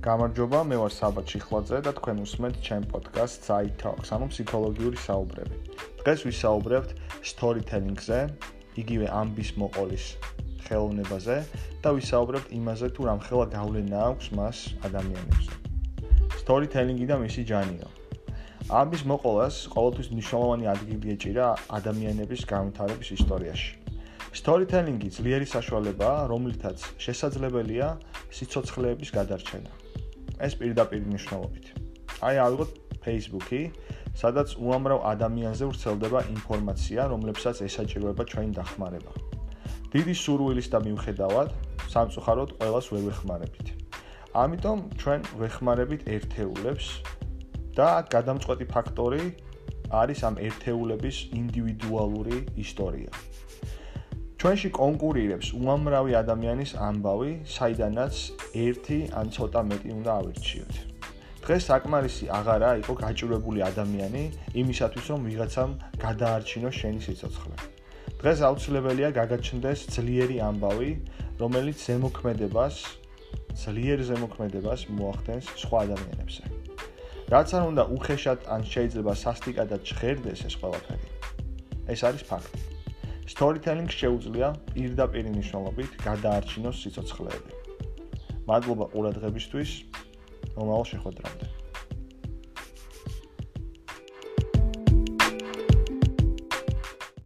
გამარჯობა, მე ვარ საბა ჩიხლაძე და თქვენ უსმენთ ჩემ პოდკასტ Side Talks, ანუ ფსიქოლოგიური საუბრები. დღეს ვისაუბრებთ storytelling-ზე, იგივე ამბის მოყოლის ხელოვნებაზე და ვისაუბრებთ იმაზე, თუ რამ ხელა გავლენა აქვს მას ადამიანებზე. storytelling-ი და მისი ჯანიო. ამბის მოყოლას ყოველთვის მნიშვნელოვანი ადგილი ეჭირა ადამიანების განვითარების ისტორიაში. storytelling-ი ძლიერი საშუალებაა, რომლითაც შესაძლებელია სიცოცხლეების გადარჩენა. ეს პირდაპირ მნიშვნელობით. აი ავიღოთ Facebook-ი, სადაც უამრავ ადამიანზე ვრცელდება ინფორმაცია, რომლებსაც ესაჭიროება ჩვენი დახმარება. დიდი სურვილის და მიუხედავად, სამწუხაროდ ყოველას ვერ ვეხმარებით. ამიტომ ჩვენ ვეხმარებით ერთეულებს და გადამწყვეტი ფაქტორი არის ამ ერთეულების ინდივიდუალური ისტორია. ჩვენში კონკურირებს უამრავი ადამიანის ამბავი, საიდანაც ერთი ან ცოტა მეტი უნდა ავირჩიოთ. დღეს საკმარისი აღარა იყო გაჭირვებული ადამიანი იმისათვის, რომ ვიღაცამ გადაარჩინოს შენი სიცოცხლე. დღეს აუცილებელია გაგაჩნდეს ძლიერი ამბავი, რომელიც ზემოქმედებას, ძლიერ ზემოქმედებას მოახდენს სხვა ადამიანებზე. რაც არ უნდა უხეშად ან შეიძლება სასტიკადად ჟღერდეს ეს ყველაფერი. ეს არის ფაქტი. Storytelling შეუძლია პირდაპირ ნიშნულობით გადაარჩინოს სიცოცხლეები. მადლობა ყურადღებისთვის. მომავალ შეხვედრამდე.